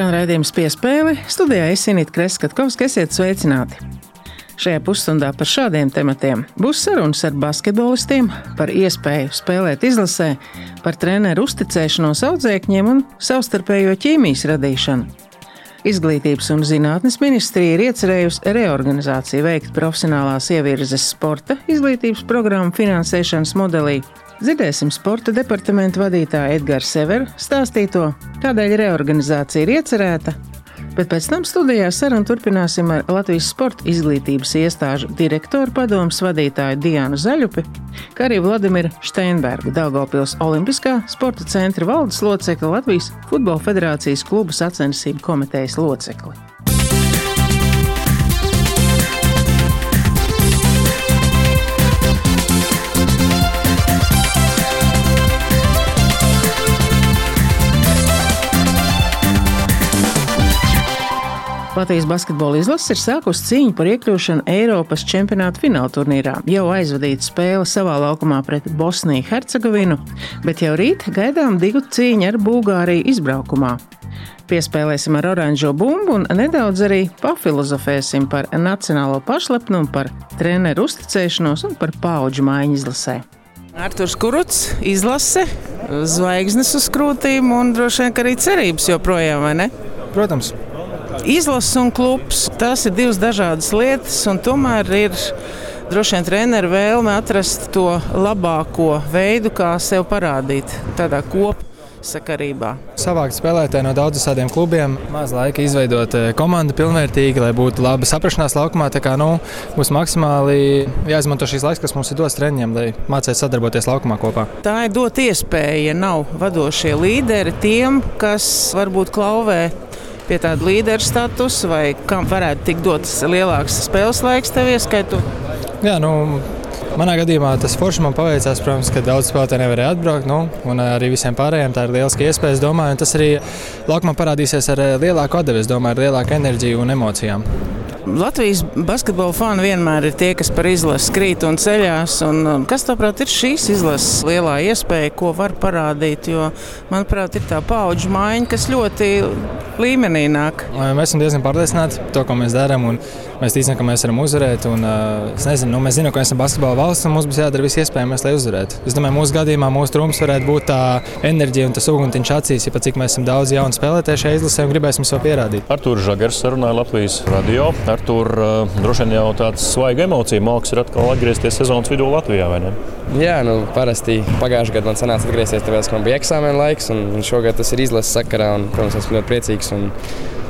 Skan raidījums piespēle. Studijā es Inītu Kreskatkovs, esiet sveicināti. Šajā pusstundā par šādiem tematiem būs sarunas ar basketbolistiem, par iespēju spēlēt izlasē, par treneru uzticēšanos audzēkņiem un savstarpējo ķīmijas radīšanu. Izglītības un zinātnes ministrija ir iecerējusi reorganizāciju veikt profesionālās ievirzes sporta izglītības programmu finansēšanas modelī. Dzirdēsim sporta departamenta vadītāju Edgars Severu stāstīto, kādēļ reorganizācija ir iecerēta bet pēc tam studijā sarunu turpināsim ar Latvijas sporta izglītības iestāžu direktoru padomus vadītāju Diānu Zaļupi, kā arī Vladimiru Steinbergu, Daugopils Olimpiskā sporta centra valdes locekli Latvijas Futbola federācijas klubu sacensību komitejas locekli. Latvijas basketbola izlase ir sākusi cīņu par iekļūšanu Eiropas čempionāta fināla turnīrā. Jau aizvadīta spēle savā laukumā pret Bosniju Hercegovinu, bet jau rīt gaidām divu cīņu ar Bulgāriju izbraukumā. Piespēlēsim ar oranžo bumbu un nedaudz arī pafilozofēsim par nacionālo pašlepnumu, par treneru uzticēšanos un par paudžu maiņu izlasē. Arktūrs Kuruts, izlase, zvaigznes uz krūtīm un droši vien arī cerības joprojām, vai ne? Protams. Izlases un klubs - tas ir divas dažādas lietas, un tomēr ir droši vien treneru vēlme atrast to labāko veidu, kā sev parādīt tādā kopā sakarībā. Savākt spēlētāji no daudziem klubiem, maz laika izveidot eh, komandu pilnvērtīgi, lai būtu laba saprašanās laukumā. Tā kā nu, mums maksimāli jāizmanto šīs laiks, kas mums ir dots treniņiem, lai mācītos sadarboties laukumā kopā. Tā ir dot iespēja, ja nav vadošie līderi tiem, kas varbūt klauvē pie tāda līdera statusa, vai kam varētu tikt dots lielāks spēles laiks tev ieskaitot? Jā, nu, Manā gadījumā tas forši man paveicās, protams, ka daudz spēlētāju nevarēja atbraukt. Nu, un arī visiem pārējiem tā ir lieliska iespēja. Es domāju, tas arī laukumā parādīsies ar lielāku atdevi, domāju, ar lielāku enerģiju un emocijām. Latvijas basketbola fani vienmēr ir tie, kas par izlasi krīt un ceļās. Un kas, tavuprāt, ir šīs izlases lielā iespēja, ko var parādīt? Jo, manuprāt, ir tā paudžu maiņa, kas ļoti līmenī nāk. Mēs esam diezgan pārliecināti par to, ko mēs darām. Mēs ticam, ka mēs varam uzvarēt. Un, es nezinu, nu, mēs zinām, ka mēs esam basketbola valsts un mums būs jādara viss iespējamais, lai uzvarētu. Es domāju, mūsu gadījumā mūsu trumps varētu būt tā enerģija un tas uguntiņš acīs, ja pat cik mēs esam daudz jaunu spēlētāju šajā izlasē un gribēsim sev pierādīt. Artur Žagars sarunāja Latvijas radio. Artur, droši vien jau tāds svaiga emocija mākslinieks ir atkal atgriezties sezonas vidū Latvijā, vai ne? Jā, nu, parasti pagājušajā gadā man sanāca atgriezties, tāpēc, ka man bija eksāmena laiks, un, un šogad tas ir izlases sakarā. Un, protams, esmu ļoti priecīgs. Un,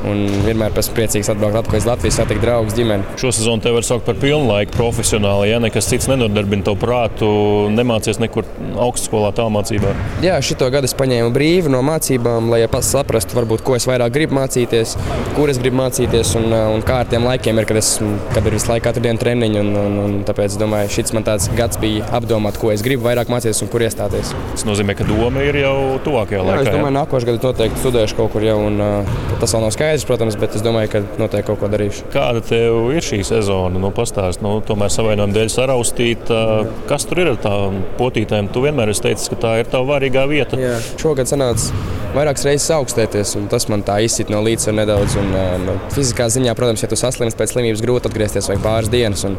Un vienmēr esmu priecīgs atbraukt atpakaļ uz Latviju, satikt draugus, ģimeni. Šo sezonu te var saukt par pilnlaika profesionāli. Ja nekas cits nenodarbina to prātu, nemācies nekur augstskolā tālmācībā. Jā, šito gadu es paņēmu brīvu no mācībām, lai ja saprastu, varbūt, ko es vairāk gribu mācīties, kur es gribu mācīties un, un kā ar tiem laikiem ir, kad, es, kad ir visu laiku katru dienu treniņu. Un, un, un tāpēc es domāju, šis man tāds gads bija apdomāt, ko es gribu vairāk mācīties un kur iestāties. Tas nozīmē, ka doma ir jau tuvākajā laikā. Jā, es domāju, nākošais gads noteikti studēšu kaut kur jau, un tas vēl nav skaidrs skaidrs, protams, bet es domāju, ka noteikti kaut ko darīšu. Kāda tev ir šī sezona? Nu, pastāst, nu, tomēr savainojuma dēļ saraustīta. Kas tur ir ar tām potītēm? Tu vienmēr esi teicis, ka tā ir tava vārīgā vieta. Jā, šogad sanāca vairākas reizes augstēties, un tas man tā izsit no līdzsvara nedaudz. Un, no fiziskā ziņā, protams, ja tu saslimsti pēc slimības, grūti atgriezties vai pāris dienas. Un,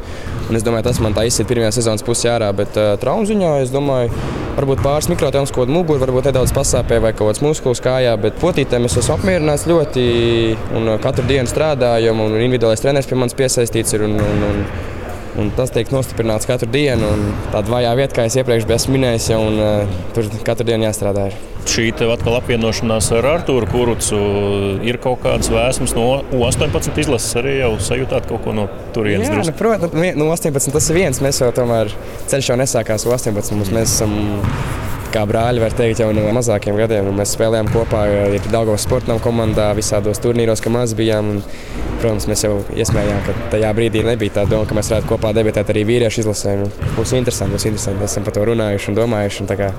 un es domāju, tas man tā izsit pirmajā sezonas pusē ārā, bet uh, traumu ziņā es domāju, varbūt pāris mikrotraumas, kāda mugura, varbūt nedaudz pasāpē vai kaut kāds muskulis kājā, bet potītēm es esmu apmierināts ļoti un katru dienu strādājam, un individuālais treneris pie manis piesaistīts ir. Un, un, un, Un tas tiek nostiprināts katru dienu. Tāda vājā vieta, kā jau iepriekš biju minējis, jau, un, uh, tur katru dienu jāstrādā. Ir. Šī atkal apvienošanās ar Arthuru Kurcu ir kaut kādas vēsmas no 18 izlases. Arī jau sajūtāt kaut ko no turienes. Jā, nu, protams, no 18 tas ir viens. Mēs jau tomēr ceļš jau nesākās 18. Mums, mēs esam kā brāļi, var teikt, jau no mazākiem gadiem. Mēs spēlējām kopā arī Dāngovas sporta komandā, visādos turnīros, kad maz bijām. Un, protams, mēs jau iesmējām, ka tajā brīdī nebija tā doma, ka mēs varētu kopā debitēt arī vīriešu izlasē. Nu, būs interesanti, būs interesanti. Esam par to runājuši un domājuši. Un kā,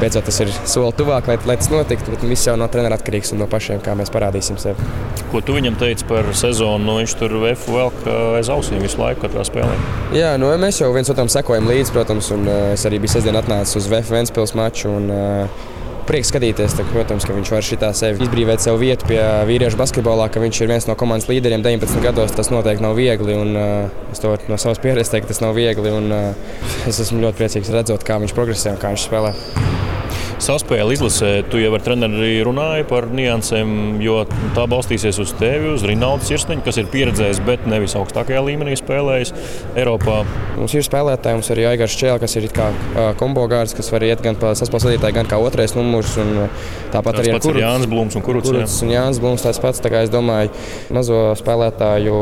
beidzot, tas ir soli tuvāk, lai, lai tas notiktu. Bet viss jau no treneru atkarīgs un no pašiem, kā mēs parādīsim sevi. Ko tu viņam teici par sezonu? Nu, viņš tur vēl aiz ausīm visu laiku, katrā spēlē. Jā, nu, mēs jau viens otram sekojam līdzi, protams, un uh, es arī biju sestdien atnācis uz VF Ventspils maču. Un, uh, prieks skatīties. Tā, protams, ka viņš var šitā sevi izbrīvot savu vietu pie vīriešu basketbolā, ka viņš ir viens no komandas līderiem 19 gados. Tas noteikti nav viegli. Un, uh, es to no savas pieredzes teiktu, tas nav viegli. Un, uh, es esmu ļoti priecīgs redzot, kā viņš progresē un kā viņš spēlē saspēle izlasē, tu jau ar treneri runāji par niansēm, jo tā balstīsies uz tevi, uz Rinaldu Sirsniņu, kas ir pieredzējis, bet nevis augstākajā līmenī spēlējis Eiropā. Mums ir spēlētāji, mums ir Aigars Čēlis, kas ir kā kombo gārds, kas var iet gan pa saspēles vadītāju, gan kā otrais numurs. Tāpat arī ar Jānis Blūms un Kuruts. Kuruts un Jānis Blūms tāds pats. Tā kā es domāju, mazo spēlētāju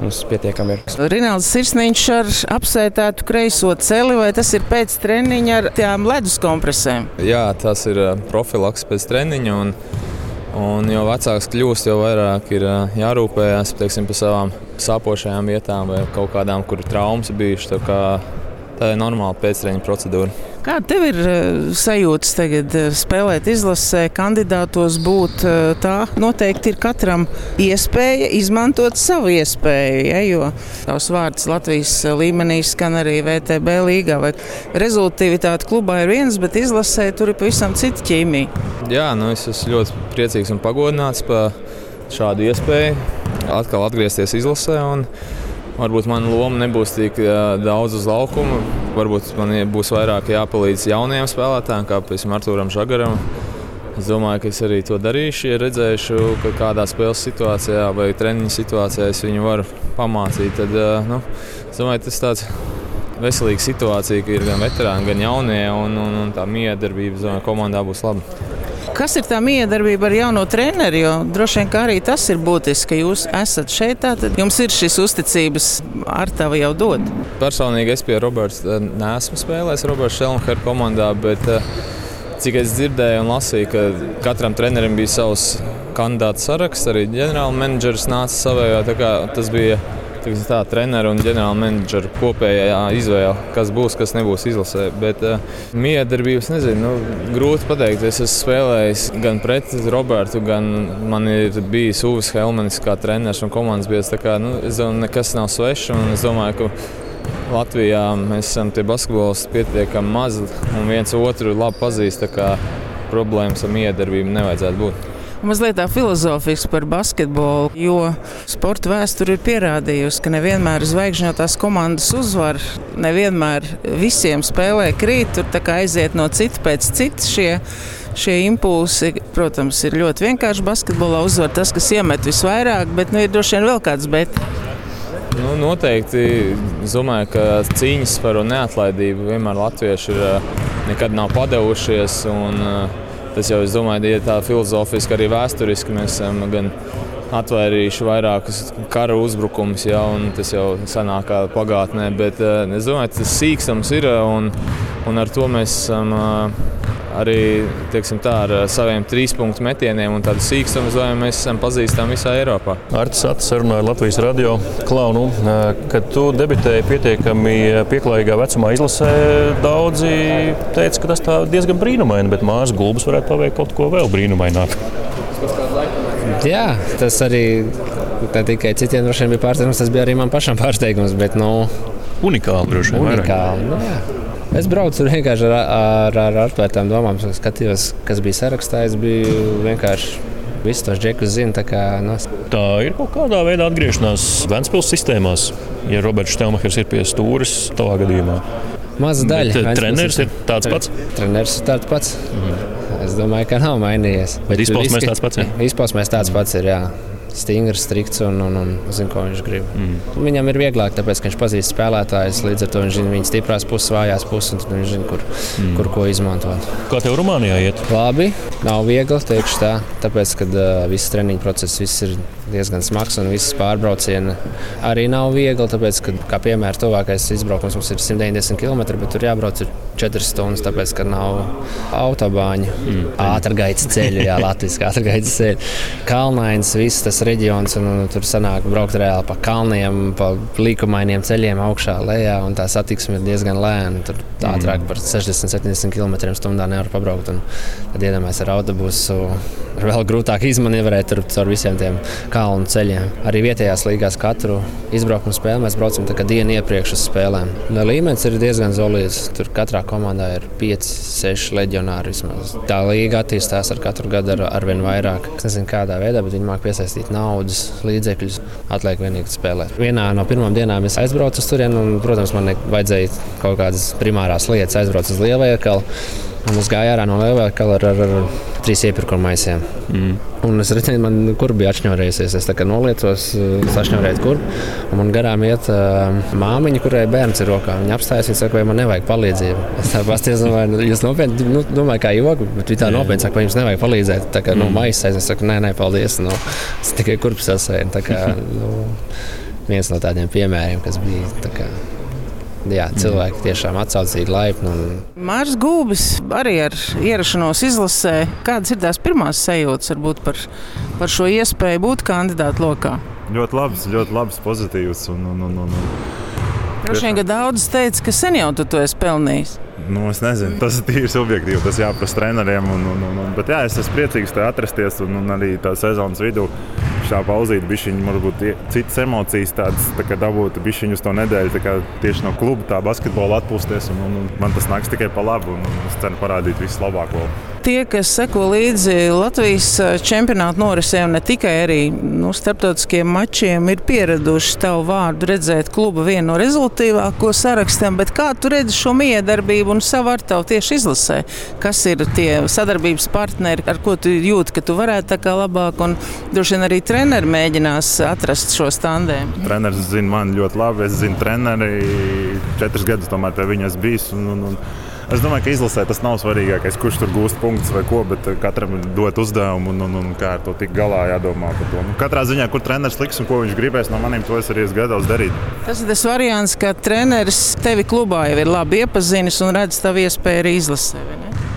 mums pietiekami ir. Rinalds Sirsniņš ar apsētētu kreiso celi, vai tas ir pēc treniņa ar tām ledus kompresēm? Jā, tas ir profilaks pēc treniņa. Un, un jo vecāks kļūst, jo vairāk ir jārūpējas teiksim, par savām sāpošajām vietām vai kaut kādām, kur traumas bijušas. Tā ir normāla pēctreniņa procedūra. Kāda tev ir eh, sajūta tagad eh, spēlēt izlasē, kandidātos būt? Eh, tā noteikti ir katram iespēja izmantot savu iespēju. Ja, jo tavs vārds Latvijas līmenī skan arī VTB līgā. Rezultātivitāte klubā ir viens, bet izlasē tur ir pavisam cita ķīmija. Jā, nu es esmu ļoti priecīgs un pagodināts par šādu iespēju atkal atgriezties izlasē. Un Varbūt mana loma nebūs tik daudz uz laukuma. Varbūt man būs vairāk jāpalīdz jauniem spēlētājiem, kā piemēram Arthūram Žagaram. Es domāju, ka es arī to darīšu, ja redzēšu, ka kādā spēles situācijā vai treniņa situācijā es viņu varu pamācīt. Tad, nu, es domāju, tas tāds veselīga situācija, ka ir gan veterāni, gan jaunie, un, un, un tā miedarbība komandā būs laba. Kas ir tā miedarbība ar jauno treneri? Jo droši vien arī tas ir būtiski, ka jūs esat šeit. Tātad jums ir šis uzticības ar tavu jau dod. Personīgi es pie Roberta eh, neesmu spēlējis Roberta Šelmhera komandā, bet eh, cik es dzirdēju un lasīju, ka katram trenerim bija savs kandidātu saraksts, arī ģenerālmenedžers nāca savējā. Tas bija tā, treneru un ģenerāla menedžera kopējā izvēle, kas būs, kas nebūs izlasē. Bet uh, miedarbības nezinu, nu, grūti pateikt. Es esmu spēlējis gan pret Robertu, gan man ir bijis Uvis Helmanis kā treneris un komandas biedrs. Nu, es domāju, nekas nav svešs un es domāju, ka Latvijā mēs esam tie basketbolisti pietiekami mazi un viens otru labi pazīst. Problēmas ar miedarbību nevajadzētu būt mazliet tā filozofiski par basketbolu, jo sporta vēsture ir pierādījusi, ka nevienmēr zvaigžņotās komandas uzvar, nevienmēr visiem spēlē krīt, tur tā kā aiziet no cita pēc cita šie. Šie impulsi, protams, ir ļoti vienkārši. Basketbolā uzvar tas, kas iemet visvairāk, bet nu, ir droši vien vēl kāds bet. Nu, noteikti. Es domāju, ka cīņas par neatlaidību vienmēr latvieši ir, nekad nav padevušies. Un, uh, Tas jau, es domāju, ir tā filozofiski, arī vēsturiski. Mēs esam gan atvairījuši vairākus kara uzbrukumus, ja, un tas jau senākā pagātnē. Bet es domāju, tas sīkstams ir un, un ar to mēs esam arī teiksim, tā, ar saviem trīs punktu metieniem un tādu sīkstumu zvaigzni mēs esam pazīstami visā Eiropā. Artis Atis runāja Latvijas radio klaunu, kad tu debitēji pietiekami pieklājīgā vecumā izlasē. Daudzi teica, ka tas diezgan brīnumaini, bet mājas gulbis varētu paveikt kaut ko vēl brīnumaināku. Jā, tas arī tikai citiem droši vien bija pārsteigums, tas bija arī man pašam pārsteigums. Bet, nu, unikāli, droši vien. Unikāli. Nu, jā. Es braucu vienkārši ar, ar, ar atvērtām domām, skatījos, kas bija sarakstā. Es biju vienkārši visus tos džekus zinu. Kā, no... Nu, tā ir kaut kādā veidā atgriešanās Vēncpils sistēmās, ja Roberts Štelmachers ir pie stūres tavā gadījumā. Maza daļa. Bet, treneris ir tāds pats? Treneris ir tāds pats. Mm. Es domāju, ka nav mainījies. Bet izpausmēs tāds pats? Ja? Izpausmēs tāds pats ir, jā stingrs, strikts un, un, un zina, ko viņš grib. Mm. Viņam ir vieglāk, tāpēc, ka viņš pazīst spēlētājus, līdz ar to viņš zina viņa stiprās puses, vājās puses, un viņš zina, kur, mm. kur ko izmantot. Kā tev Rumānijā iet? Labi, nav viegli, teikšu tā, tāpēc, ka uh, viss treniņu process viss ir diezgan smags un visas pārbraucieni arī nav viegli, tāpēc, ka, kā piemēram, tuvākais izbraukums mums ir 190 km, bet tur jābrauc 4 stundas, tāpēc, ka nav autobāņu, mm. ātrgaitas ceļu, jā, latviešu ātrgaitas ceļu. Kalnains, viss tas reģions, un, un tur sanāk braukt reāli pa kalniem, pa līkumainiem ceļiem augšā, lejā, un tā satiksme ir diezgan lēna. Tur ātrāk par 60-70 km/h nevar pabraukt. Tad iedomājieties ar autobusu, ir vēl grūtāk izmanīvēt tur caur visiem tiem kalnu ceļiem. Arī vietējās līgās katru izbraukumu spēli mēs braucam dienu iepriekš uz spēlēm. Līmenis ir diezgan solīds. Tur katrā komandā ir 5, 6 leģionāri vismaz. Tā līga attīstās ar katru gadu ar, ar vien vairāk. Es nezinu, kādā veidā, bet viņi māca piesaistīt naudas līdzekļus. Atliek vienīgi spēlēt. Vienā no pirmām dienām es aizbraucu uz turieni, un, protams, man vajadzēja kaut kādas primārās lietas, aizbraucu uz lielveikalu. Un es gāju ārā no lielveikala ar, ar, ar trīs iepirkuma maisiem. Mm. Un es redzēju, man kur bija atšņurējusies. Es tā kā noliecos, sašņurēju kur. Un man garām iet uh, māmiņa, kurai bērns ir rokā. Viņa apstājas, viņa saka, vai man nevajag palīdzību. Es tā pasties, vai jūs nopietni, nu, domāju, kā joku, bet viņa tā nopietni saka, vai jums nevajag palīdzēt. Tā kā, nu, mm. maisais, es saku, nē, nē, paldies. Nu, es tikai kurpes sasēju. Tā kā, nu, viens no tādiem piemēriem, kas bija jā, cilvēki tiešām atsaucīgi, laipni. Un... Mārcis Gulbis arī ar ierašanos izlasē. Kādas ir tās pirmās sajūtas varbūt, par, par šo iespēju būt kandidātu lokā? Ļoti labs, ļoti labs, pozitīvs. Un, un, un, un. Droši vien, ka daudz teica, ka sen jau tu to esi pelnījis. Nu, es nezinu, tas ir tīri subjektīvi. Tas jāprasa treneriem. Un, un, un, un, bet jā, es esmu priecīgs te atrasties un, un arī tā sezonas vidū šā pauzīt, bišķiņi, varbūt citas emocijas, tādas tā kā dabūt bišķiņu uz to nedēļu, kā tieši no kluba tā basketbola atpūsties. Un, un, un man tas nāks tikai pa labu un es ceru parādīt visu labāko tie, kas seko līdzi Latvijas eh, čempionāta norisē, un ne tikai arī nu, starptautiskiem mačiem, ir pieraduši tavu vārdu redzēt kluba vienu no rezultātīvāko sarakstam. Bet kā tu redzi šo miedarbību un savu ar tavu tieši izlasē? Kas ir tie sadarbības partneri, ar ko tu jūti, ka tu varētu tā kā labāk, un droši vien arī treneri mēģinās atrast šo standēmu? Treneris zina mani ļoti labi, es zinu treneri, četrus gadus tomēr pie viņas bijis. Un, un, un, Es domāju, ka izlasē tas nav svarīgākais, kurš tur gūst punktus vai ko, bet eh, katram ir dot uzdevumu un, un, un kā ar to tikt galā jādomā par to. Nu, katrā ziņā, kur treneris liks un ko viņš gribēs no maniem, to es arī esmu gatavs darīt. Tas ir tas variants, ka treneris tevi klubā jau ir labi iepazinis un redz tavu iespēju arī izlasē.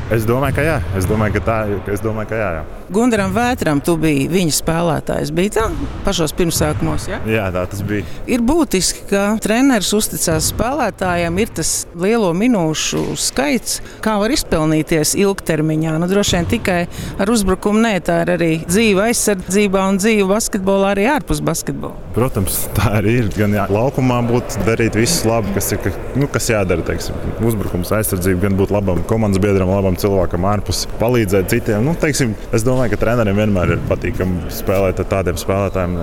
Es domāju, ka jā. Es domāju, ka tā es domāju, ka jā, jā. Gundaram Vētram, tu biji viņa spēlētājs. Bija tā pašos pirmsākumos. Ja? Jā, tā tas bija. Ir būtiski, ka treneris uzticās spēlētājiem, ir tas lielo minūšu skaits, kā var izpelnīties ilgtermiņā. Nu, droši vien tikai ar uzbrukumu nē, tā ir arī dzīve aizsardzībā un dzīve basketbolā, arī ārpus basketbola. Protams, tā arī ir. Gan jā, laukumā būtu darīt visu labu, kas ir nu, kas jādara. Teiksim, uzbrukums, aizsardzība, gan būt labam komandas biedram, labam cilvēkam ārpus, palīdzēt citiem. Nu, teiksim, es domāju, ka trenerim vienmēr ir patīkami spēlēt ar tādiem spēlētājiem.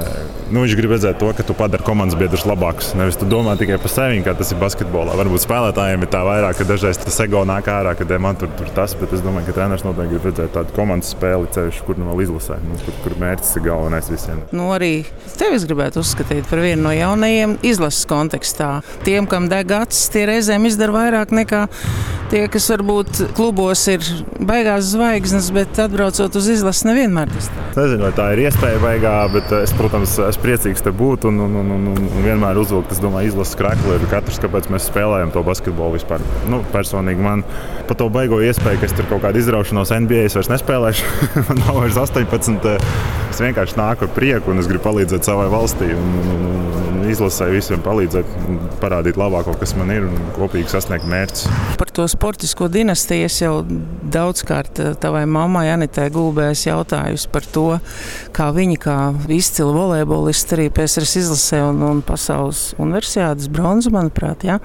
Nu, viņš grib redzēt to, ka tu padari komandas biedrus labākus. Nevis tu domā tikai par sevi, kā tas ir basketbolā. Varbūt spēlētājiem ir tā vairāk, ka dažreiz tas ego nāk ārā, kad man tur ir tas, bet es domāju, ka treneris noteikti grib redzēt tādu komandas spēli ceļš, kur nu vēl izlasē, nu, kur, kur mērķis ir galvenais visiem. Nu, arī tevi es gribētu uzskatīt par vienu no jaunajiem izlases kontekstā. Tiem, kam deg acis, tie reizēm izdara vairāk nekā tie, kas varbūt klubos ir beigās zvaigznes, bet atbraucot uz izlasi, nevienmēr tas tā. Nezinu, vai tā ir iespēja beigā, bet es, protams, esmu priecīgs te būt un, un, un, un, un vienmēr uzvilkt, es domāju, izlases krekli ir katrs, kāpēc mēs spēlējam to basketbolu vispār. Nu, personīgi man par to baigo iespēju, ka es tur kaut kādu izraušanos NBA es vairs nespēlēšu. man nav vairs 18. Es vienkārši nāku ar prieku un es gribu palīdzēt savai valstī un, un, un, un izlasē visiem palīdzēt, parādīt labāko, kas man ir un kopīgi sasniegt mērķus. Par to sportisko dinastiju es jau daudzkārt eh, tavai mammai Anitai Gulbēs jautājusi par to, kā viņa kā izcila volejbolista arī PSRS izlasē un, un pasaules universitātes bronzu, manuprāt, jā.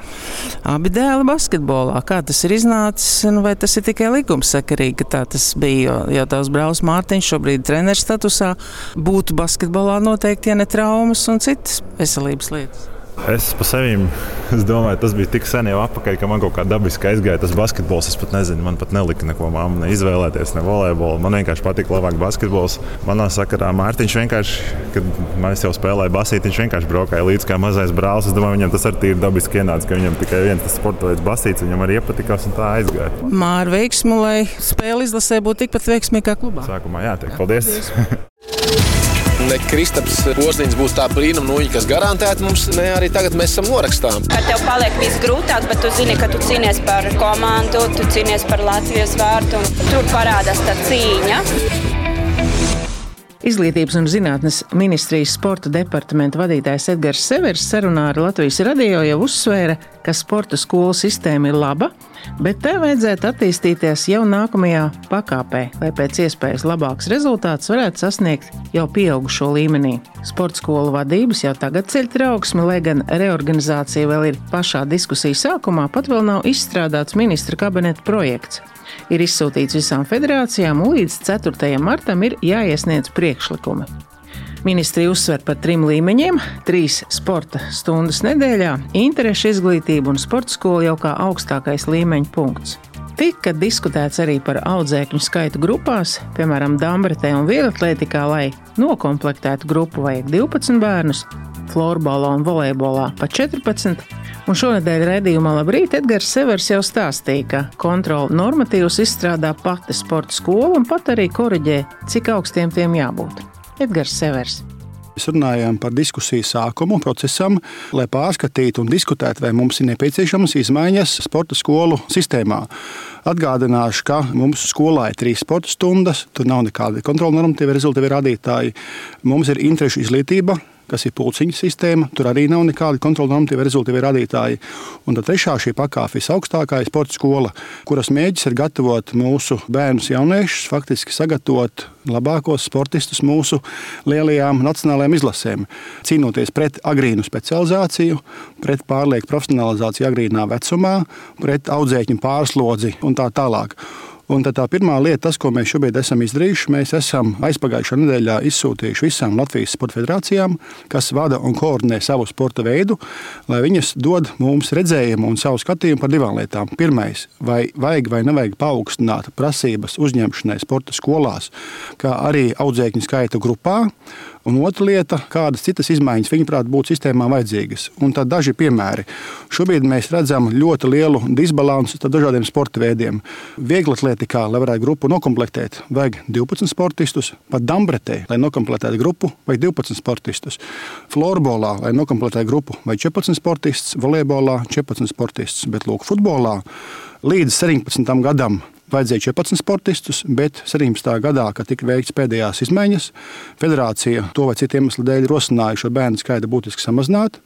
Abi dēli basketbolā. Kā tas ir iznācis, un vai tas ir tikai likumsakarīgi, ka tā tas bija, jo, jo tavs brālis Mārtiņš šobrīd treneru statusā būtu basketbolā noteikti, ja ne traumas un citas veselības lietas. Es pa sevi domāju, tas bija tik sen jau atpakaļ, ka man kaut kā dabiski aizgāja tas basketbols. Es pat nezinu, man pat nelika neko māmu ne izvēlēties, ne volejbolu. Man vienkārši patika labāk basketbols. Manā sakarā Mārtiņš vienkārši, kad mēs jau spēlējām basīt, viņš vienkārši braukāja līdzi kā mazais brālis. Es domāju, viņam tas arī ir dabiski ienāca, ka viņam tikai viens tas sporta veids basīts, viņam arī iepatikās un tā aizgāja. Māra veiksmu, lai spēle izlasē būtu tikpat veiksmīga kā klubā. Sākumā jā, teikt, paldies! paldies. Ne Kristaps Ozniņš būs tā brīnuma nūja, kas garantēti mums, ne arī tagad mēs esam norakstām. Kad tev paliek viss grūtāk, bet tu zini, ka tu cīnies par komandu, tu cīnies par Latvijas vārtu, tur parādās tā cīņa. Izglītības un zinātnes ministrijas sporta departamenta vadītājs Edgars Severs sarunā ar Latvijas radio jau uzsvēra, ka sporta skolu sistēma ir laba, bet tai vajadzētu attīstīties jau nākamajā pakāpē, lai pēc iespējas labāks rezultāts varētu sasniegt jau pieaugušo līmenī. Sporta skolu vadības jau tagad ceļ trauksmi, lai gan reorganizācija vēl ir pašā diskusiju sākumā, pat vēl nav izstrādāts ministra kabineta projekts ir izsūtīts visām federācijām, un līdz 4. martam ir jāiesniedz priekšlikumi. Ministrija uzsver par trim līmeņiem - trīs sporta stundas nedēļā, interešu izglītību un sporta skolu jau kā augstākais līmeņa punkts. Tika diskutēts arī par audzēkņu skaitu grupās, piemēram, Dambretē un Vieglatlētikā, lai nokomplektētu grupu vajag 12 bērnus, florbolā un volejbolā pa 14, Un šonadēļ redzējumā Labrīt Edgars Severs jau stāstīja, ka kontrola normatīvus izstrādā pati sporta skola un pat arī koriģē, cik augstiem tiem jābūt. Edgars Severs. Mēs runājām par diskusiju sākumu procesam, lai pārskatītu un diskutētu, vai mums ir nepieciešamas izmaiņas sporta skolu sistēmā. Atgādināšu, ka mums skolā ir trīs sporta stundas, tur nav nekādi kontrola normatīvi rezultāti rādītāji. Mums ir interešu izglītība, kas ir pulciņa sistēma. Tur arī nav nekāda kontrola normatīva rezultāti rādītāji. Un tad trešā šī pakāpe visaugstākā ir sporta skola, kuras mēģis ir gatavot mūsu bērnus, jauniešus, faktiski sagatavot labākos sportistus mūsu lielajām nacionālajām izlasēm. Cīnoties pret agrīnu specializāciju, pret pārlieku profesionalizāciju agrīnā vecumā, pret audzēkņu pārslodzi un tā tālāk. Un tā pirmā lieta, tas, ko mēs šobrīd esam izdarījuši, mēs esam aizpagājušā nedēļā izsūtījuši visām Latvijas sporta federācijām, kas vada un koordinē savu sporta veidu, lai viņas dod mums redzējumu un savu skatījumu par divām lietām. Pirmais, vai vajag vai nevajag paaugstināt prasības uzņemšanai sporta skolās, kā arī audzēkņu skaita grupā. Un otra lieta, kādas citas izmaiņas, viņuprāt, būtu sistēmā vajadzīgas. Un tad daži piemēri. Šobrīd mēs redzam ļoti lielu disbalansu starp dažādiem sporta veidiem. Vieglatlētikā, lai varētu grupu noklāpēt, vajag 12 sportistus, pat Dambretē, lai noklāpētu grupu, vajag 12 sportistus. Florbolā, lai noklāpētu grupu, vajag 14 sportistus, volejbolā 14 sportistus, bet lūk, futbolā līdz 17 gadam vajadzēja 14 sportistus, bet 17. gadā, kad tika veikts pēdējās izmaiņas, federācija to vai citu iemeslu dēļ rosināja šo bērnu skaitu būtiski samazināt.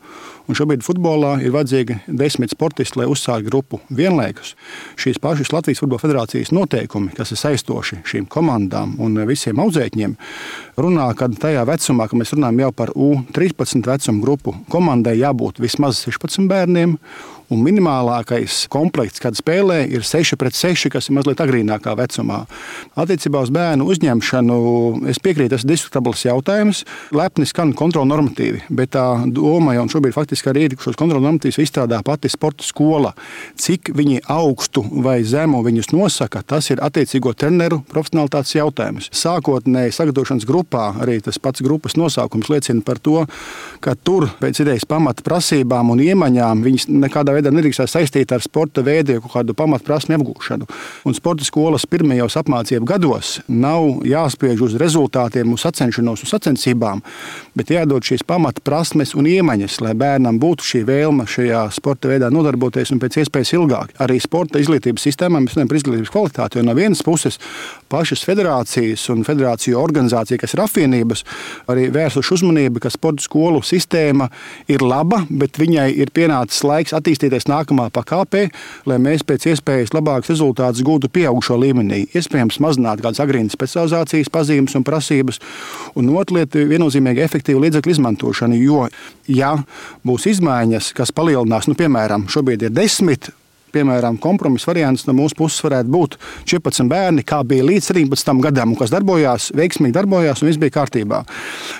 Šobrīd futbolā ir vajadzīgi desmit sportisti, lai uzsāktu grupu vienlaikus. Šīs pašas Latvijas Futbola Federācijas noteikumi, kas ir saistoši šīm komandām un visiem audzēkņiem, runā, ka tajā vecumā, kad mēs runājam jau par U13 vecumu grupu, komandai jābūt vismaz 16 bērniem. Un minimālākais komplekts, kad spēlē, ir 6 pret 6, kas ir mazliet agrīnākā vecumā. Attiecībā uz bērnu uzņemšanu es piekrītu, tas ir diskutabls jautājums. Lepni skan kontrola normatīvi, bet tā doma jau šobrīd faktiski arī ir, šos kontrola normatīvus izstrādā pati sporta skola. Cik viņi augstu vai zemu viņus nosaka, tas ir attiecīgo treneru profesionālitātes jautājums. Sākotnēji sagatavošanas grupā arī tas pats grupas nosaukums liecina par to, ka tur pēc idejas pamata prasībām un iemaņām viņas nekādā veidā nedrīkst saistīt ar sporta veidu, kaut kādu pamatprasmu apgūšanu. Un sporta skolas pirmajos apmācību gados nav jāspiež uz rezultātiem, uz sacenšanos, uz sacensībām, bet jādod šīs pamatprasmes un iemaņas, lai bērnam būtu šī vēlme šajā sporta veidā nodarboties un pēc iespējas ilgāk. Arī sporta izglītības sistēmā mēs runājam par izglītības kvalitāti, jo no vienas puses pašas federācijas un federāciju organizācija, kas ir apvienības, arī vērsuši uzmanību, ka sporta skolu sistēma ir laba, bet viņai ir pienācis laiks attīstīt attīstīties nākamā pakāpē, lai mēs pēc iespējas labākus rezultātus gūtu pieaugušo līmenī. Iespējams, mazināt kādas agrīnas specializācijas pazīmes un prasības. Un ir viennozīmīgi efektīva līdzekļu izmantošana. Jo, ja būs izmaiņas, kas palielinās, nu, piemēram, šobrīd ir desmit piemēram, kompromisa variants no mūsu puses varētu būt 14 bērni, kā bija līdz 17 gadam, kas darbojās, veiksmīgi darbojās un viss bija kārtībā.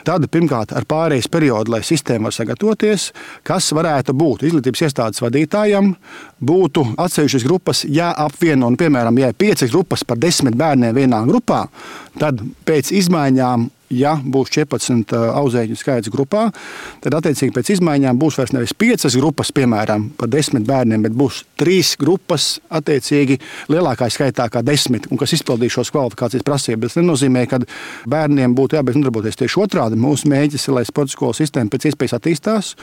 Tad pirmkārt ar pārejas periodu, lai sistēma var sagatavoties, kas varētu būt izglītības iestādes vadītājam, būtu atsevišķas grupas jāapvieno, un, piemēram, ja ir piecas grupas par desmit bērniem vienā grupā, tad pēc izmaiņām ja būs 14 uh, audzēkņu skaits grupā, tad attiecīgi pēc izmaiņām būs vairs nevis 5 grupas, piemēram, par 10 bērniem, bet būs 3 grupas, attiecīgi lielākā skaitā kā 10, un kas izpildīs šos kvalifikācijas prasības. Tas nenozīmē, ka bērniem būtu jābeidz nodarboties tieši otrādi. Mūsu mēģis ir, lai sporta skolu sistēma pēc iespējas attīstās,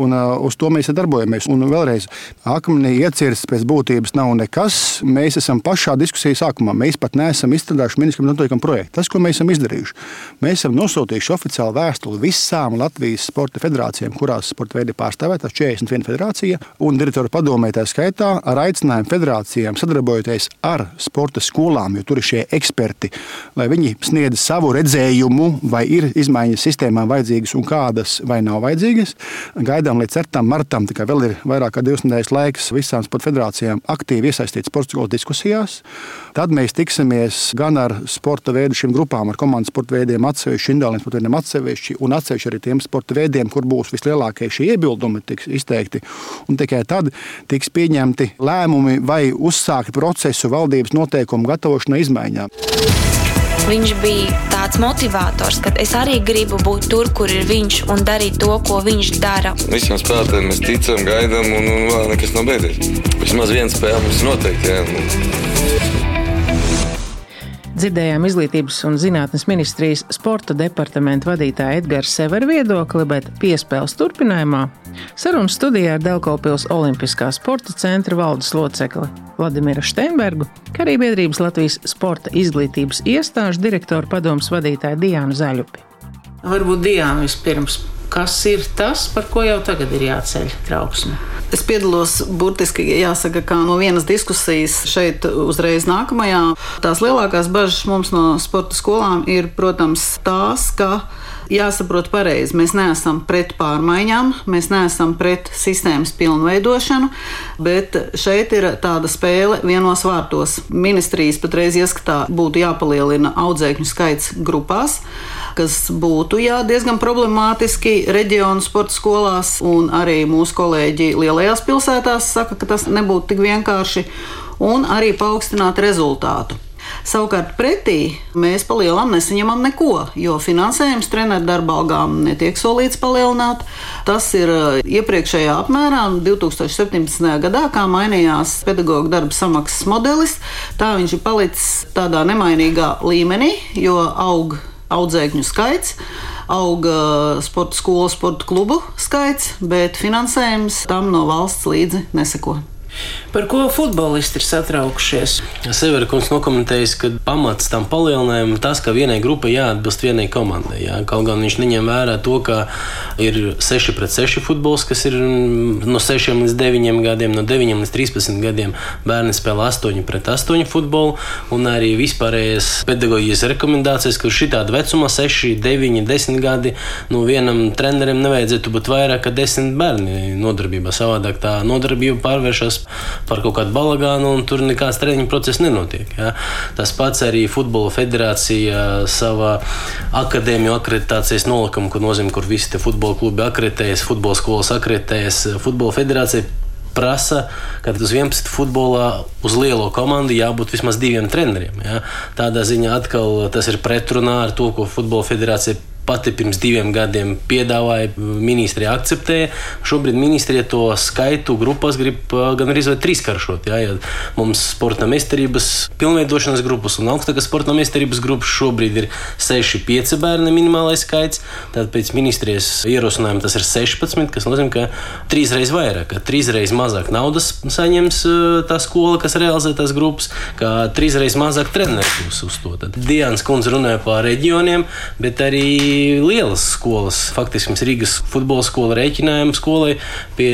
un uh, uz to mēs darbojamies. Un vēlreiz, akmenī iecirsts pēc būtības nav nekas. Mēs esam pašā diskusijas sākumā. Mēs pat neesam izstrādājuši ministram noteikumu projektu. Tas, ko mēs esam izdarījuši. Mēs mēs esam nosūtījuši oficiālu vēstuli visām Latvijas sporta federācijām, kurās sporta veidi pārstāvētās 41 federācija un direktora padomē tā skaitā ar aicinājumu federācijām sadarbojoties ar sporta skolām, jo tur ir šie eksperti, lai viņi sniedz savu redzējumu, vai ir izmaiņas sistēmā vajadzīgas un kādas vai nav vajadzīgas. Gaidām līdz 4. martam, tikai vēl ir vairāk kā divas nedēļas laiks visām sporta federācijām aktīvi iesaistīt sporta skolu diskusijās. Tad mēs tiksimies gan ar sporta veidu šīm grupām, ar komandas sporta veidiem atsevišķi, indāliem sporta veidiem atsevišķi un atsevišķi arī tiem sporta veidiem, kur būs vislielākie šie iebildumi tiks izteikti. Un tikai tad tiks pieņemti lēmumi vai uzsākt procesu valdības noteikumu gatavošanai izmaiņām. Viņš bija tāds motivators, ka es arī gribu būt tur, kur ir viņš un darīt to, ko viņš dara. Visiem spēlētājiem mēs ticam, gaidām, un, un vēl nekas nav beidzies. Vismaz viena spēle mums noteikti. Jā. Dzirdējām izglītības un zinātnes ministrijas sporta departamenta vadītāja Edgars Severa viedokli, bet piespēles turpinājumā sarunas studijā ar Delkaupils Olimpiskā sporta centra valdes locekli Vladimiru Steinbergu, kā arī biedrības Latvijas sporta izglītības iestāžu direktoru padomus vadītāju Diānu Zaļupi. Varbūt Diāna vispirms. Kas ir tas, par ko jau tagad ir jāceļ trauksme? Es piedalos burtiski, jāsaka, kā no vienas diskusijas šeit uzreiz nākamajā. Tās lielākās bažas mums no sporta skolām ir, protams, tās, ka jāsaprot pareizi. Mēs neesam pret pārmaiņām, mēs neesam pret sistēmas pilnveidošanu, bet šeit ir tāda spēle vienos vārtos. Ministrijas patreiz ieskatā būtu jāpalielina audzēkņu skaits grupās kas būtu jā, diezgan problemātiski reģionu sporta skolās, un arī mūsu kolēģi lielajās pilsētās saka, ka tas nebūtu tik vienkārši, un arī paaugstināt rezultātu. Savukārt pretī mēs palielinām nesaņemam neko, jo finansējums treneru darba algām netiek solīts palielināt. Tas ir uh, iepriekšējā apmērā, 2017. gadā, kā mainījās pedagoģa darba samaksas modelis. Tā viņš ir palicis tādā nemainīgā līmenī, jo aug audzēkņu skaits, auga sporta skolu, sporta klubu skaits, bet finansējums tam no valsts līdzi neseko. Par ko futbolisti ir satraukšies? Severa kungs nokomentējis, ka pamats tam palielinājumam ir tas, ka vienai grupai jāatbilst vienai komandai. Jā. Kaut gan viņš neņem vērā to, ka ir 6 pret 6 futbols, kas ir no 6 līdz 9 gadiem, no 9 līdz 13 gadiem bērni spēlē 8 pret 8 futbolu, un arī vispārējais pedagoģijas rekomendācijas, ka šitāda vecuma 6, 9, 10 gadi, nu vienam trenerim nevajadzētu būt vairāk kā 10 bērni nodarbībā. Savādāk tā nodarbība pārvēršas par kaut kādu balagānu, un tur nekāds treniņu process nenotiek. Ja? Tas pats arī Futbola federācija savā akadēmiju akreditācijas nolikumu, kur nozīmē, kur visi futbola klubi akreditējas, futbola skolas akreditējas, Futbola federācija prasa, ka uz 11 futbolā uz lielo komandu jābūt vismaz diviem treneriem. Ja? Tādā ziņā atkal tas ir pretrunā ar to, ko Futbola federācija pati pirms diviem gadiem piedāvāja, ministrija akceptēja. Šobrīd ministrija to skaitu grupās grib gan arī trīskāršot. Ja, ja mums sporta meistarības pilnveidošanas grupas un augstākās sporta meistarības grupas šobrīd ir 6-5 bērni minimālais skaits. Tad pēc ministrijas ierosinājuma tas ir 16, kas nozīmē, ka trīsreiz vairāk, ka trīsreiz mazāk naudas saņems tā skola, kas realizē tās grupas, ka trīsreiz mazāk treneru būs uz to. Tad Dienas kundze runāja par reģioniem, bet arī lielas skolas. Faktiski mums Rīgas futbola skola rēķinājuma skolai pie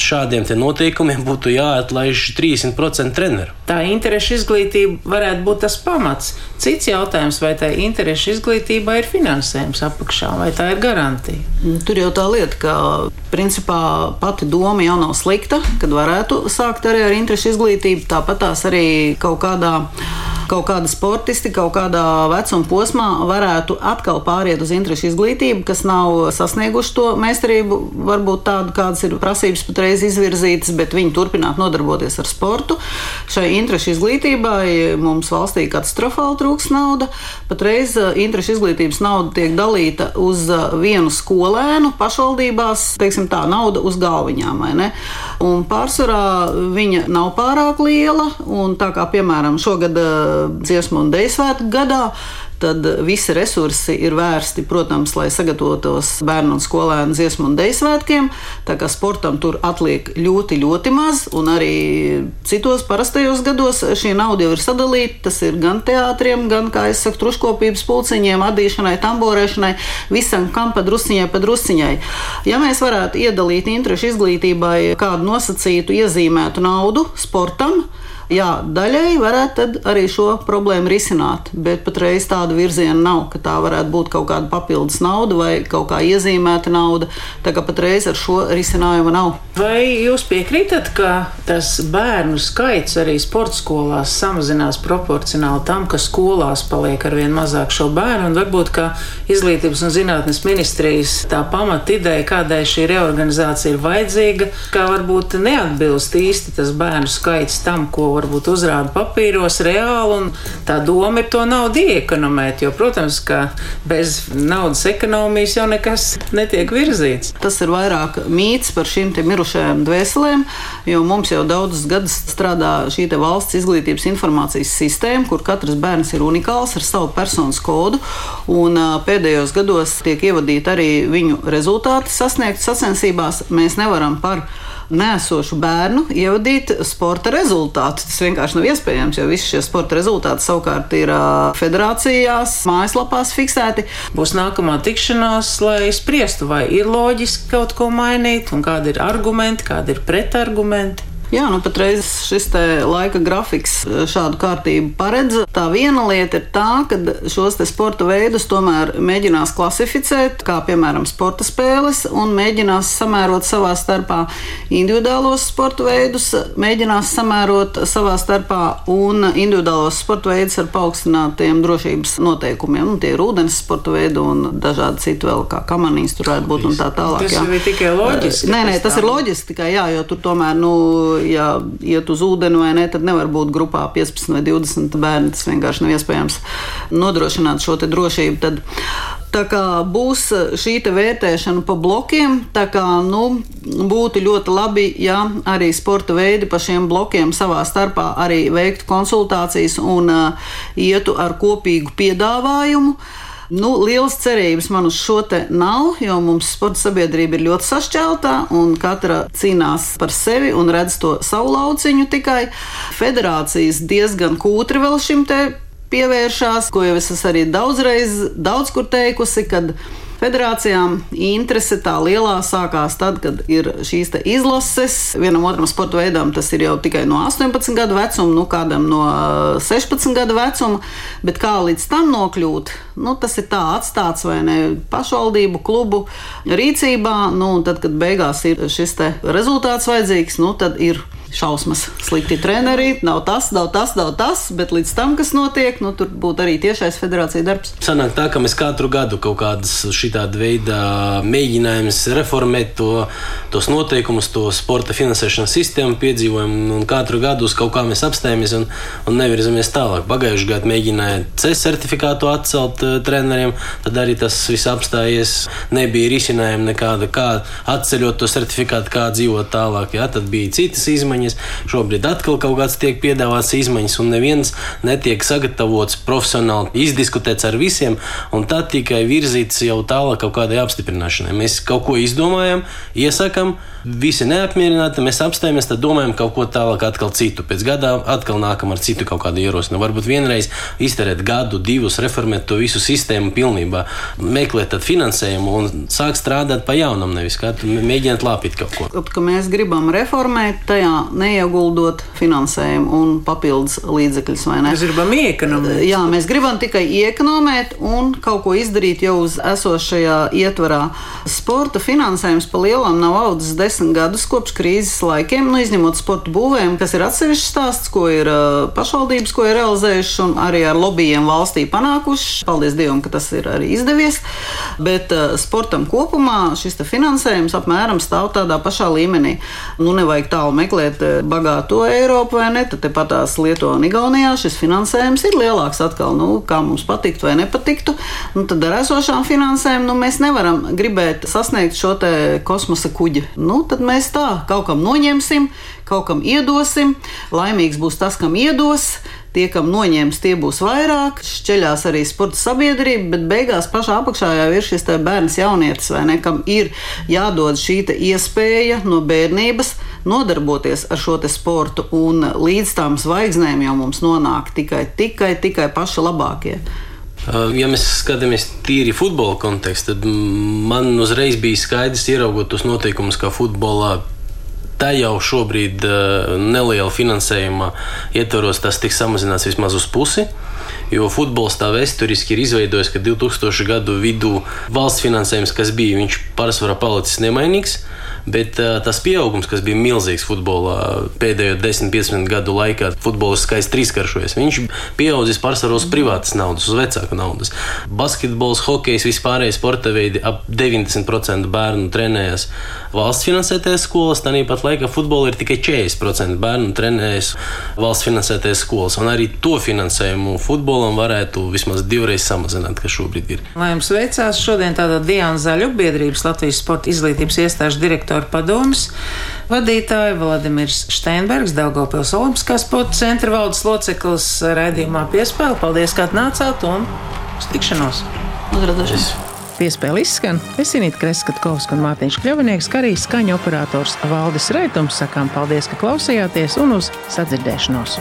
šādiem noteikumiem būtu jāatlaiž 30% treneru. Tā interešu izglītība varētu būt tas pamats. Cits jautājums, vai tā interešu izglītībā ir finansējums apakšā, vai tā ir garantija? Nu, tur jau tā lieta, ka principā pati doma jau nav slikta, kad varētu sākt arī ar interešu izglītību. Tāpat tās arī kaut kādā kaut kādi sportisti kaut kādā vecuma posmā varētu atkal pāriet uz interešu izglītību, kas nav sasnieguši to meistarību, varbūt tādu, kādas ir prasības patreiz izvirzītas, bet viņi turpināt nodarboties ar sportu. Šai interešu izglītībai mums valstī katastrofāli trūks nauda. Patreiz uh, interešu izglītības nauda tiek dalīta uz uh, vienu skolēnu pašvaldībās, teiksim tā, nauda uz galviņām? Un pārsvarā viņa nav pārāk liela, tā kā, piemēram, šogad uh, dziesmu un dēļu svētku gadā tad visi resursi ir vērsti, protams, lai sagatavotos bērnu un skolēnu dziesmu un dēļu svētkiem. Tā kā sportam tur atliek ļoti, ļoti maz, un arī citos parastajos gados šī nauda jau ir sadalīta. Tas ir gan teātriem, gan, kā es saku, truškopības pulciņiem, adīšanai, tamborēšanai, visam kam pa drusciņai, pa drusciņai. Ja mēs varētu iedalīt interešu izglītībai kādu nosacītu, iezīmētu naudu sportam, jā, daļēji varētu arī šo problēmu risināt, bet patreiz tāda virziena nav, ka tā varētu būt kaut kāda papildus nauda vai kaut kā iezīmēta nauda. Tā kā patreiz ar šo risinājumu nav. Vai jūs piekrītat, ka tas bērnu skaits arī sporta skolās samazinās proporcionāli tam, ka skolās paliek ar vien mazāk šo bērnu? Varbūt, ka izglītības un zinātnes ministrijas tā pamata ideja, kādai šī reorganizācija ir vajadzīga, kā varbūt neatbilst īsti tas bērnu skaits tam, ko varbūt uzrāda papīros reāli, un tā doma ir to naudu iekonomēt, jo, protams, ka bez naudas ekonomijas jau nekas netiek virzīts. Tas ir vairāk mīts par šīm mirušajām dvēselēm, jo mums jau daudzus gadus strādā šī valsts izglītības informācijas sistēma, kur katrs bērns ir unikāls ar savu personas kodu, un pēdējos gados tiek ievadīti arī viņu rezultāti sasniegt sacensībās. Mēs nevaram par nēsošu bērnu ievadīt sporta rezultātus. Tas vienkārši nav iespējams, jo visi šie sporta rezultāti savukārt ir federācijās, mājaslapās fiksēti. Būs nākamā tikšanās, lai spriestu, vai ir loģiski kaut ko mainīt, un kādi ir argumenti, kādi ir pretargumenti. Jā, nu patreiz šis laika grafiks e, šādu kārtību paredz. Tā viena lieta ir tā, ka šos sporta veidus tomēr mēģinās klasificēt, kā piemēram sporta spēles, un mēģinās samērot savā starpā individuālos sporta veidus, mēģinās samērot savā starpā un individuālos sporta veidus ar paaugstinātiem drošības noteikumiem. Nu, tie ir ūdens sporta veidi un dažādi citi vēl, kā kamanīs tur varētu būt un tā tālāk. Tas jau ir tikai loģiski. Nē, nē, tas ir loģiski tikai, jā, jo tur tomēr, nu, ja iet uz ūdeni vai nē, tad nevar būt grupā 15 vai 20 bērni. Tas vienkārši nav iespējams nodrošināt šo drošību. Tad, Tā kā būs šī vērtēšana pa blokiem, tā kā nu, būtu ļoti labi, ja arī sporta veidi pa šiem blokiem savā starpā arī veiktu konsultācijas un uh, ietu ar kopīgu piedāvājumu. Uh, Nu, lielas cerības man uz šo te nav, jo mums sporta sabiedrība ir ļoti sašķeltā un katra cīnās par sevi un redz to savu lauciņu tikai. Federācijas diezgan kūtri vēl šim te pievēršās, ko jau es esmu arī daudzreiz, daudz kur teikusi, kad Federācijām interese tā lielā sākās tad, kad ir šīs izlases. Vienam otram sporta veidam tas ir jau tikai no 18 gadu vecuma, nu kādam no 16 gadu vecuma. Bet kā līdz tam nokļūt, nu, tas ir tā atstāts vai ne pašvaldību klubu rīcībā. Nu, tad, kad beigās ir šis rezultāts vajadzīgs, nu, tad ir šausmas. Slikti treneri, nav tas, nav tas, nav tas, bet līdz tam, kas notiek, nu, tur būtu arī tiešais federācija darbs. Sanāk tā, ka mēs katru gadu kaut kādas šitāda veida mēģinājumus reformēt to, tos noteikumus, to sporta finansēšanas sistēmu piedzīvojam, un katru gadu uz kaut kā mēs apstājamies un, un nevirzamies tālāk. Pagājušajā gadā mēģināja C certifikātu atcelt uh, treneriem, tad arī tas viss apstājies. Nebija risinājuma nekāda, kā atceļot to certifikātu, kā dzīvot tālāk. Ja? Tad bija citas izmaiņas izmaiņas. Šobrīd atkal kaut kāds tiek piedāvāts izmaiņas, un neviens netiek sagatavots profesionāli, izdiskutēts ar visiem, un tad tikai virzīts jau tālāk kaut kādai apstiprināšanai. Mēs kaut ko izdomājam, iesakām, visi neapmierināti, mēs apstājamies, tad domājam kaut ko tālāk, atkal citu. Pēc gada atkal nākam ar citu kaut kādu ierosinājumu. Varbūt vienreiz izterēt gadu, divus, reformēt to visu sistēmu pilnībā, meklēt finansējumu un sākt strādāt pa jaunam, nevis kā mēģināt lāpīt kaut ko. Kaut, ka mēs gribam reformēt, tajā neieguldot finansējumu un papildus līdzekļus. Mēs gribam iekonomēt. Jā, mēs gribam tikai iekonomēt un kaut ko izdarīt jau uz esošajā ietvarā. Sporta finansējums pa lielam nav audzis desmit gadus kopš krīzes laikiem, nu, izņemot sporta būvēm, kas ir atsevišķs stāsts, ko ir pašvaldības, ko ir realizējuši un arī ar lobbyiem valstī panākuši. Paldies Dievam, ka tas ir arī izdevies. Bet uh, sportam kopumā šis finansējums apmēram stāv tādā pašā līmenī. Nu, nevajag tālu meklēt Eh, bagāto Eiropu vai ne, tad patās Lietuvā un Igaunijā šis finansējums ir lielāks atkal, nu, kā mums patiktu vai nepatiktu. Nu, tad ar esošām finansēm nu, mēs nevaram gribēt sasniegt šo kosmosa kuģi. Nu, tad mēs tā kaut kam noņemsim, kaut kam iedosim. Laimīgs būs tas, kam iedos. Tie, kam noņems, tie būs vairāk, šķeļās arī sporta sabiedrība, bet beigās pašā apakšā jau ir šis bērns jaunietis, vai ne, kam ir jādod šī iespēja no bērnības nodarboties ar šo sportu, un līdz tām zvaigznēm jau mums nonāk tikai, tikai, tikai paši labākie. Ja mēs skatāmies tīri futbola kontekstā, tad man uzreiz bija skaidrs, ieraugot tos noteikumus, kā futbolā Tā jau šobrīd uh, neliela finansējuma ietvaros tas tiks samazināts vismaz uz pusi. Jo futbols tā vēsturiski ir izveidojis, ka 2000 gadu vidū valsts finansējums, kas bija, viņš pārsvarā palicis nemainīgs. Bet uh, tas pieaugums, kas bija milzīgs futbolā pēdējo 10-15 gadu laikā, futbols skaisti trīskaršojies. Viņš pieaudzis pārsvarā uz privātas naudas, uz vecāku naudas. Basketbols, hokejs, vispārējie sporta veidi ap 90% bērnu trenējas valsts finansētajās skolās. Tāpat laikā futbolā ir tikai 40% bērnu trenējas valsts finansētajās skolās. Un arī to finansējumu futbolam varētu vismaz divreiz samazināt, kas šobrīd ir. Lai jums veicās šodien tāda Diana Zaļu biedrības Latvijas sporta izglītības iestāžu direktora padomus vadītāja Vladimirs Steinbergs, Daugopils Olimpiskās sporta centra valdes loceklis raidījumā piespēle. Paldies, ka atnācāt un uz tikšanos! Uzredzēšanos! Piespēle izskan. Es Inītu Kreskatkovs un Mārtiņš Kļavinieks, kā arī skaņu operators Valdis Reitums. Sakām paldies, ka klausījāties un uz sadzirdēšanos!